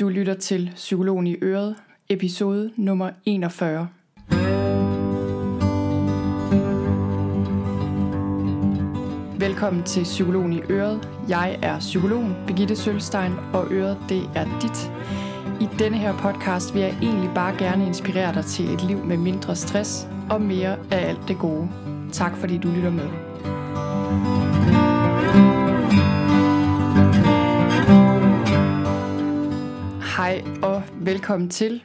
Du lytter til Psykologen i Øret, episode nummer 41. Velkommen til Psykologen i Øret. Jeg er psykologen Birgitte Sølstein, og Øret det er dit. I denne her podcast vil jeg egentlig bare gerne inspirere dig til et liv med mindre stress og mere af alt det gode. Tak fordi du lytter med. Hej og velkommen til.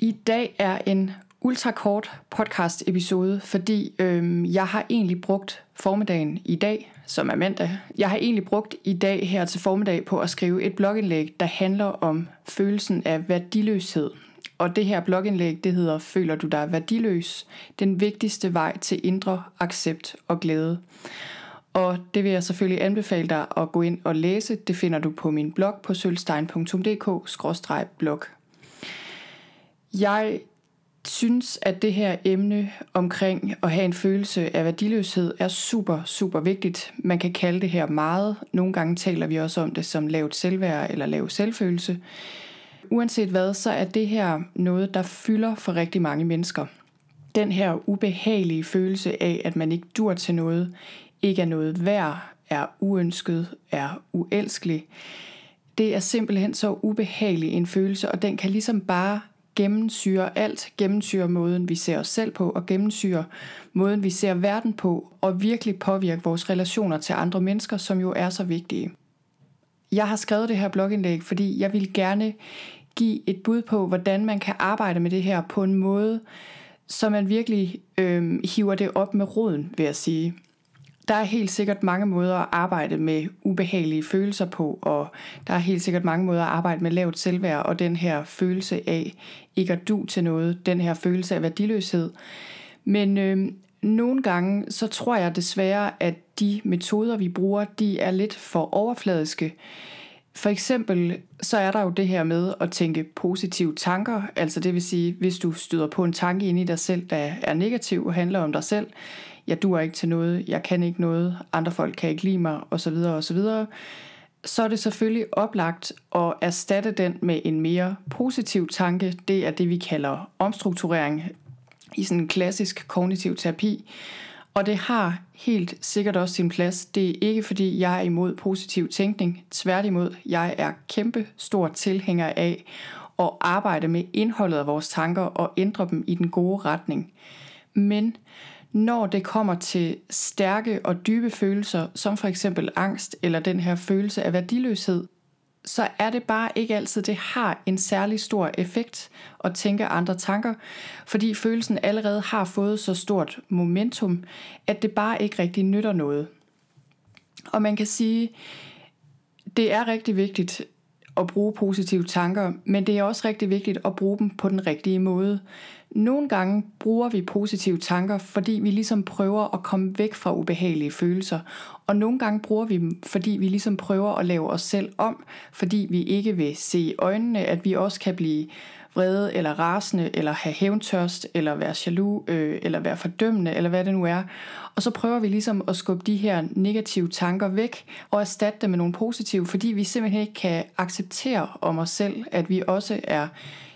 I dag er en ultrakort podcast episode, fordi øhm, jeg har egentlig brugt formiddagen i dag, som er mandag. Jeg har egentlig brugt i dag her til formiddag på at skrive et blogindlæg, der handler om følelsen af værdiløshed. Og det her blogindlæg, det hedder Føler du dig værdiløs? Den vigtigste vej til indre accept og glæde. Og det vil jeg selvfølgelig anbefale dig at gå ind og læse. Det finder du på min blog på sølvstein.dk-blog. Jeg synes, at det her emne omkring at have en følelse af værdiløshed er super, super vigtigt. Man kan kalde det her meget. Nogle gange taler vi også om det som lavt selvværd eller lav selvfølelse. Uanset hvad, så er det her noget, der fylder for rigtig mange mennesker. Den her ubehagelige følelse af, at man ikke dur til noget, ikke er noget værd, er uønsket, er uelskelig. Det er simpelthen så ubehagelig en følelse, og den kan ligesom bare gennemsyre alt, gennemsyre måden, vi ser os selv på, og gennemsyre måden, vi ser verden på, og virkelig påvirke vores relationer til andre mennesker, som jo er så vigtige. Jeg har skrevet det her blogindlæg, fordi jeg vil gerne give et bud på, hvordan man kan arbejde med det her på en måde, så man virkelig øh, hiver det op med roden, vil jeg sige. Der er helt sikkert mange måder at arbejde med ubehagelige følelser på, og der er helt sikkert mange måder at arbejde med lavt selvværd og den her følelse af ikke at du til noget, den her følelse af værdiløshed. Men øh, nogle gange, så tror jeg desværre, at de metoder, vi bruger, de er lidt for overfladiske. For eksempel så er der jo det her med at tænke positive tanker, altså det vil sige, hvis du støder på en tanke ind i dig selv, der er negativ og handler om dig selv, jeg duer ikke til noget, jeg kan ikke noget, andre folk kan ikke lide mig, osv. osv., så er det selvfølgelig oplagt at erstatte den med en mere positiv tanke. Det er det, vi kalder omstrukturering i sådan en klassisk kognitiv terapi. Og det har helt sikkert også sin plads. Det er ikke fordi, jeg er imod positiv tænkning. Tværtimod, jeg er kæmpe stor tilhænger af at arbejde med indholdet af vores tanker og ændre dem i den gode retning. Men når det kommer til stærke og dybe følelser, som for eksempel angst eller den her følelse af værdiløshed, så er det bare ikke altid, det har en særlig stor effekt at tænke andre tanker, fordi følelsen allerede har fået så stort momentum, at det bare ikke rigtig nytter noget. Og man kan sige, det er rigtig vigtigt at bruge positive tanker, men det er også rigtig vigtigt at bruge dem på den rigtige måde. Nogle gange bruger vi positive tanker, fordi vi ligesom prøver at komme væk fra ubehagelige følelser. Og nogle gange bruger vi dem, fordi vi ligesom prøver at lave os selv om, fordi vi ikke vil se i øjnene, at vi også kan blive vrede eller rasende, eller have hævntørst, eller være jaloux, øh, eller være fordømmende, eller hvad det nu er. Og så prøver vi ligesom at skubbe de her negative tanker væk, og erstatte dem med nogle positive, fordi vi simpelthen ikke kan acceptere om os selv, at vi også er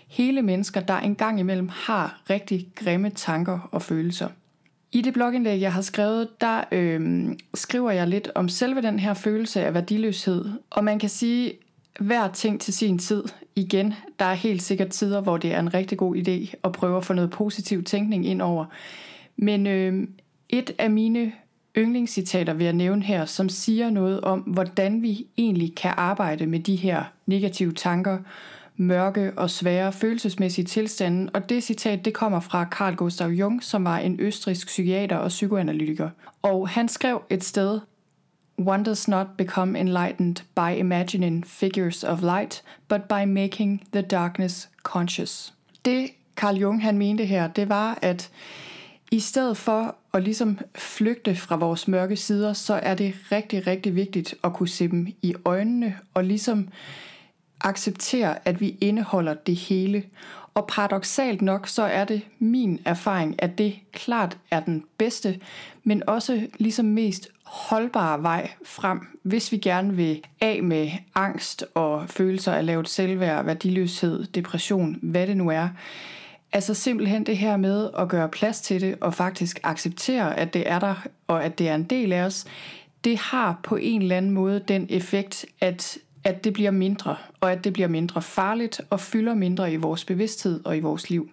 hele mennesker, der engang imellem har rigtig grimme tanker og følelser. I det blogindlæg, jeg har skrevet, der øh, skriver jeg lidt om selve den her følelse af værdiløshed. Og man kan sige, hver ting til sin tid. Igen, der er helt sikkert tider, hvor det er en rigtig god idé at prøve at få noget positiv tænkning ind over. Men øh, et af mine yndlingscitater vil jeg nævne her, som siger noget om, hvordan vi egentlig kan arbejde med de her negative tanker, mørke og svære følelsesmæssige tilstande, og det citat det kommer fra Carl Gustav Jung, som var en østrisk psykiater og psykoanalytiker. Og han skrev et sted, One does not become enlightened by imagining figures of light, but by making the darkness conscious. Det Carl Jung han mente her, det var, at i stedet for at ligesom flygte fra vores mørke sider, så er det rigtig, rigtig vigtigt at kunne se dem i øjnene og ligesom acceptere, at vi indeholder det hele. Og paradoxalt nok, så er det min erfaring, at det klart er den bedste, men også ligesom mest holdbare vej frem, hvis vi gerne vil af med angst og følelser af lavt selvværd, værdiløshed, depression, hvad det nu er. Altså simpelthen det her med at gøre plads til det og faktisk acceptere, at det er der og at det er en del af os, det har på en eller anden måde den effekt, at, at det bliver mindre, og at det bliver mindre farligt og fylder mindre i vores bevidsthed og i vores liv.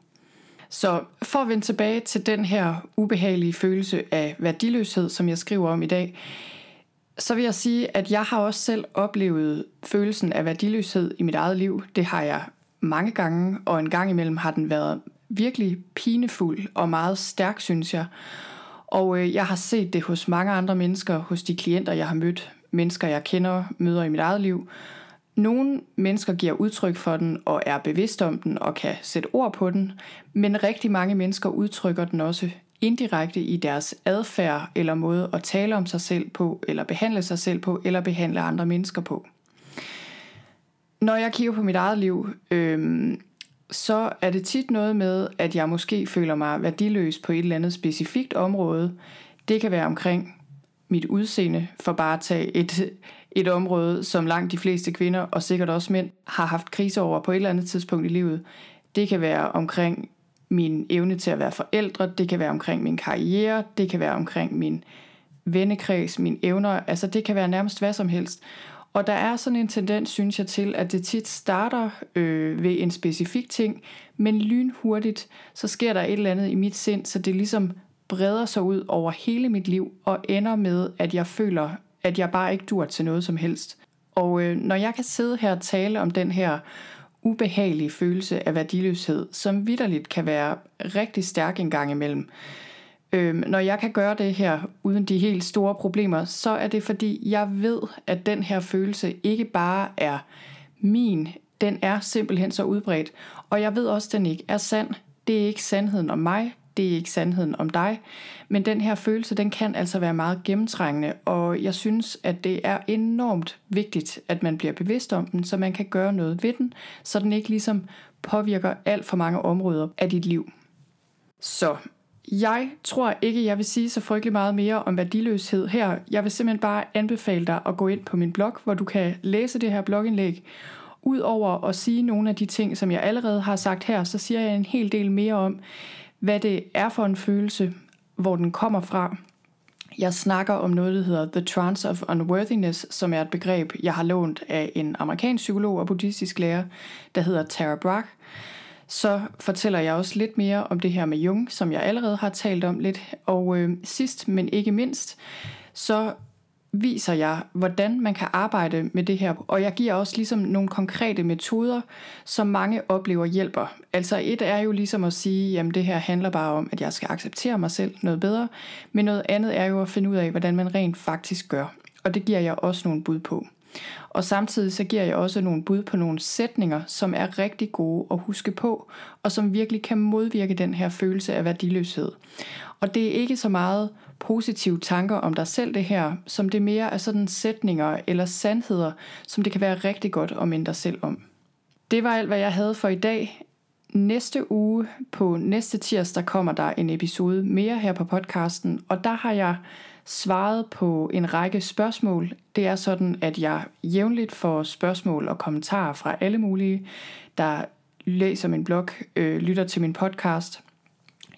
Så for at vende tilbage til den her ubehagelige følelse af værdiløshed, som jeg skriver om i dag, så vil jeg sige, at jeg har også selv oplevet følelsen af værdiløshed i mit eget liv. Det har jeg mange gange, og en gang imellem har den været virkelig pinefuld og meget stærk, synes jeg. Og øh, jeg har set det hos mange andre mennesker, hos de klienter, jeg har mødt, mennesker, jeg kender, møder i mit eget liv. Nogle mennesker giver udtryk for den og er bevidst om den og kan sætte ord på den, men rigtig mange mennesker udtrykker den også indirekte i deres adfærd eller måde at tale om sig selv på, eller behandle sig selv på, eller behandle andre mennesker på. Når jeg kigger på mit eget liv, øhm, så er det tit noget med, at jeg måske føler mig værdiløs på et eller andet specifikt område. Det kan være omkring mit udseende, for bare at tage et, et område, som langt de fleste kvinder, og sikkert også mænd, har haft krise over på et eller andet tidspunkt i livet. Det kan være omkring min evne til at være forældre, det kan være omkring min karriere, det kan være omkring min vennekreds, mine evner, altså det kan være nærmest hvad som helst. Og der er sådan en tendens, synes jeg, til, at det tit starter øh, ved en specifik ting, men lynhurtigt, så sker der et eller andet i mit sind, så det ligesom breder sig ud over hele mit liv, og ender med, at jeg føler, at jeg bare ikke dur til noget som helst. Og øh, når jeg kan sidde her og tale om den her ubehagelige følelse af værdiløshed, som vidderligt kan være rigtig stærk en gang imellem, øh, når jeg kan gøre det her uden de helt store problemer, så er det fordi, jeg ved, at den her følelse ikke bare er min, den er simpelthen så udbredt. Og jeg ved også, at den ikke er sand. Det er ikke sandheden om mig, det er ikke sandheden om dig. Men den her følelse, den kan altså være meget gennemtrængende, og jeg synes, at det er enormt vigtigt, at man bliver bevidst om den, så man kan gøre noget ved den, så den ikke ligesom påvirker alt for mange områder af dit liv. Så jeg tror ikke, jeg vil sige så frygtelig meget mere om værdiløshed her. Jeg vil simpelthen bare anbefale dig at gå ind på min blog, hvor du kan læse det her blogindlæg. Udover at sige nogle af de ting, som jeg allerede har sagt her, så siger jeg en hel del mere om, hvad det er for en følelse, hvor den kommer fra. Jeg snakker om noget, der hedder The Trance of Unworthiness, som er et begreb, jeg har lånt af en amerikansk psykolog og buddhistisk lærer, der hedder Tara Brach så fortæller jeg også lidt mere om det her med Jung, som jeg allerede har talt om lidt. Og øh, sidst, men ikke mindst, så viser jeg, hvordan man kan arbejde med det her. Og jeg giver også ligesom nogle konkrete metoder, som mange oplever hjælper. Altså et er jo ligesom at sige, jamen det her handler bare om, at jeg skal acceptere mig selv noget bedre. Men noget andet er jo at finde ud af, hvordan man rent faktisk gør. Og det giver jeg også nogle bud på. Og samtidig så giver jeg også nogle bud på nogle sætninger, som er rigtig gode at huske på, og som virkelig kan modvirke den her følelse af værdiløshed. Og det er ikke så meget positive tanker om dig selv det her, som det mere er sådan sætninger eller sandheder, som det kan være rigtig godt at minde dig selv om. Det var alt, hvad jeg havde for i dag. Næste uge på næste tirsdag kommer der en episode mere her på podcasten, og der har jeg svaret på en række spørgsmål. Det er sådan, at jeg jævnligt får spørgsmål og kommentarer fra alle mulige, der læser min blog, øh, lytter til min podcast.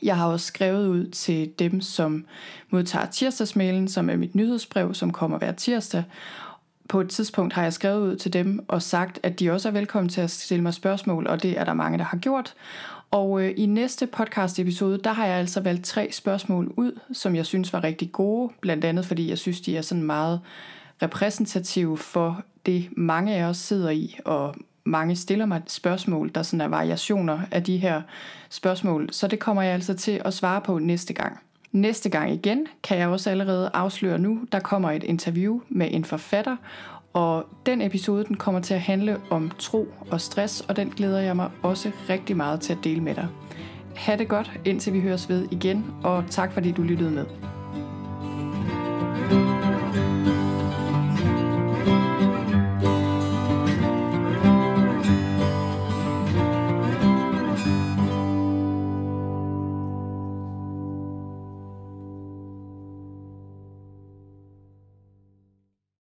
Jeg har også skrevet ud til dem, som modtager tirsdagsmailen, som er mit nyhedsbrev, som kommer hver tirsdag. På et tidspunkt har jeg skrevet ud til dem og sagt, at de også er velkommen til at stille mig spørgsmål, og det er der mange, der har gjort. Og øh, i næste podcast episode, der har jeg altså valgt tre spørgsmål ud, som jeg synes var rigtig gode, blandt andet fordi jeg synes, de er sådan meget repræsentative for det mange af os sidder i, og mange stiller mig spørgsmål, der sådan er variationer af de her spørgsmål, så det kommer jeg altså til at svare på næste gang. Næste gang igen kan jeg også allerede afsløre nu, der kommer et interview med en forfatter, og den episode den kommer til at handle om tro og stress, og den glæder jeg mig også rigtig meget til at dele med dig. Ha' det godt, indtil vi høres ved igen, og tak fordi du lyttede med.